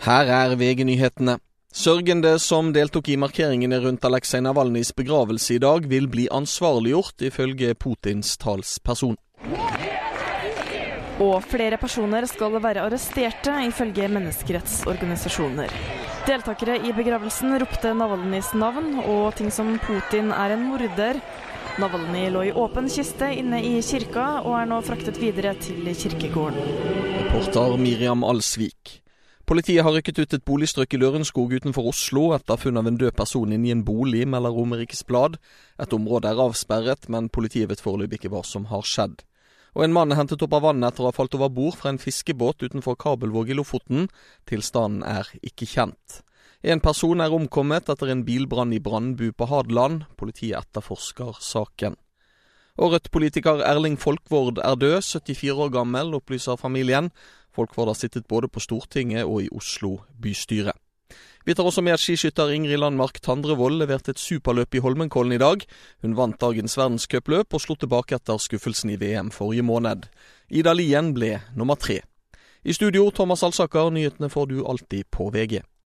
Her er VG-nyhetene. Sørgende som deltok i markeringene rundt Aleksej Navalnyjs begravelse i dag, vil bli ansvarliggjort, ifølge Putins talsperson. Og flere personer skal være arresterte, ifølge menneskerettsorganisasjoner. Deltakere i begravelsen ropte Navalnyjs navn og ting som Putin er en morder. Navalnyj lå i åpen kiste inne i kirka, og er nå fraktet videre til kirkegården. Reporter Miriam Alsvik. Politiet har rykket ut et boligstrøk i Lørenskog utenfor Oslo etter funn av en død person inne i en bolig, melder Romerikes Blad. Et område er avsperret, men politiet vet foreløpig ikke hva som har skjedd. Og En mann er hentet opp av vannet etter å ha falt over bord fra en fiskebåt utenfor Kabelvåg i Lofoten. Tilstanden er ikke kjent. En person er omkommet etter en bilbrann i Brandbu på Hadeland. Politiet etterforsker saken. Og Rødt-politiker Erling Folkvord er død, 74 år gammel, opplyser familien. Folkvord har sittet både på Stortinget og i Oslo bystyre. Vi tar også med at skiskytter Ingrid Landmark Tandrevold leverte et superløp i Holmenkollen i dag. Hun vant dagens verdenscupløp og slo tilbake etter skuffelsen i VM forrige måned. Ida Lien ble nummer tre. I studio, Thomas Alsaker. Nyhetene får du alltid på VG.